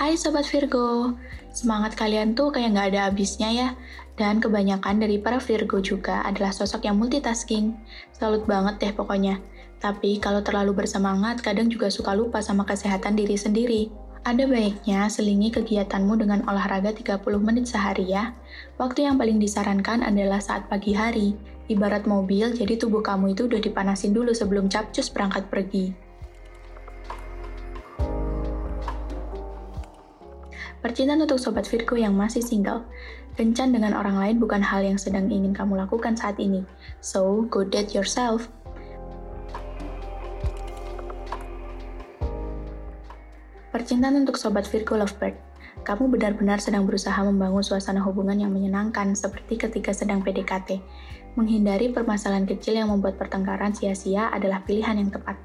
Hai Sobat Virgo, semangat kalian tuh kayak nggak ada habisnya ya. Dan kebanyakan dari para Virgo juga adalah sosok yang multitasking. Salut banget deh pokoknya. Tapi kalau terlalu bersemangat, kadang juga suka lupa sama kesehatan diri sendiri. Ada baiknya selingi kegiatanmu dengan olahraga 30 menit sehari ya. Waktu yang paling disarankan adalah saat pagi hari. Ibarat mobil, jadi tubuh kamu itu udah dipanasin dulu sebelum capcus berangkat pergi. Percintaan untuk Sobat Virgo yang masih single. Kencan dengan orang lain bukan hal yang sedang ingin kamu lakukan saat ini. So, go date yourself. Percintaan untuk Sobat Virgo Lovebird. Kamu benar-benar sedang berusaha membangun suasana hubungan yang menyenangkan seperti ketika sedang PDKT. Menghindari permasalahan kecil yang membuat pertengkaran sia-sia adalah pilihan yang tepat.